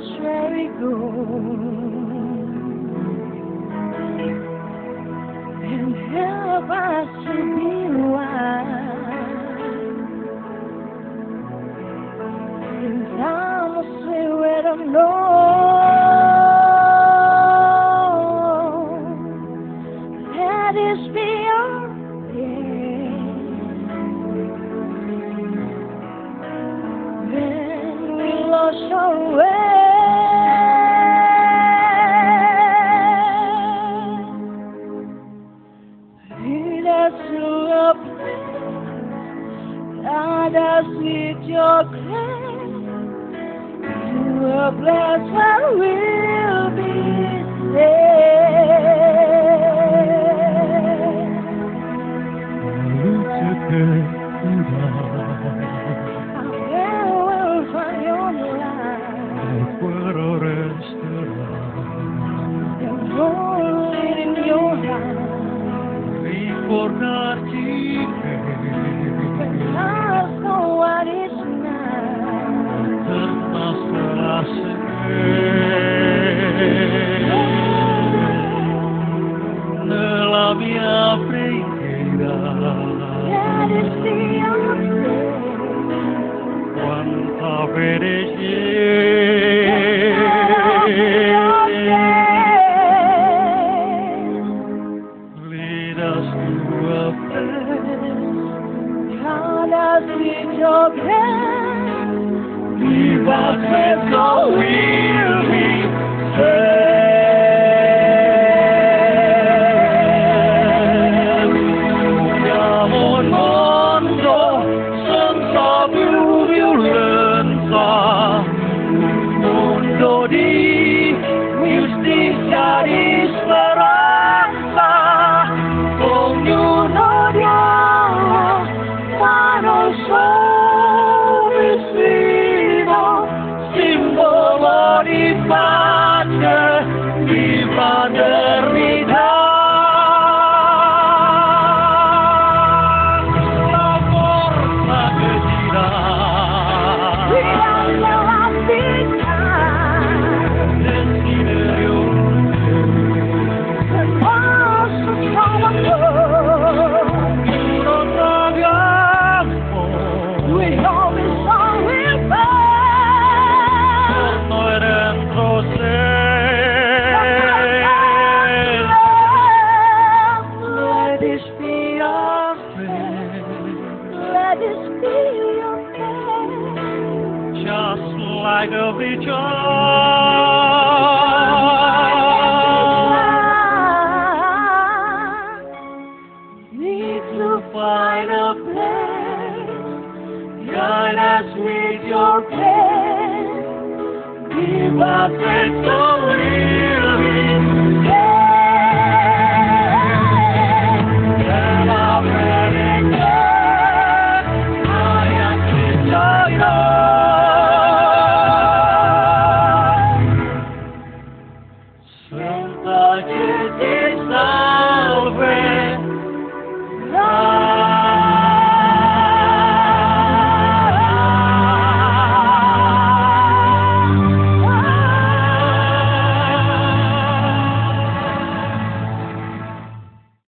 strawberry gold and help us to be wise And time of spirit of know that is beyond yeah. To guide us with your grace, to a place where we'll be safe. Where Ricordarti When I know what is now. nella mia preghiera. Let it be your quanta fede with your Your just like every child. Need to find a place. Guide us with your grace. Give us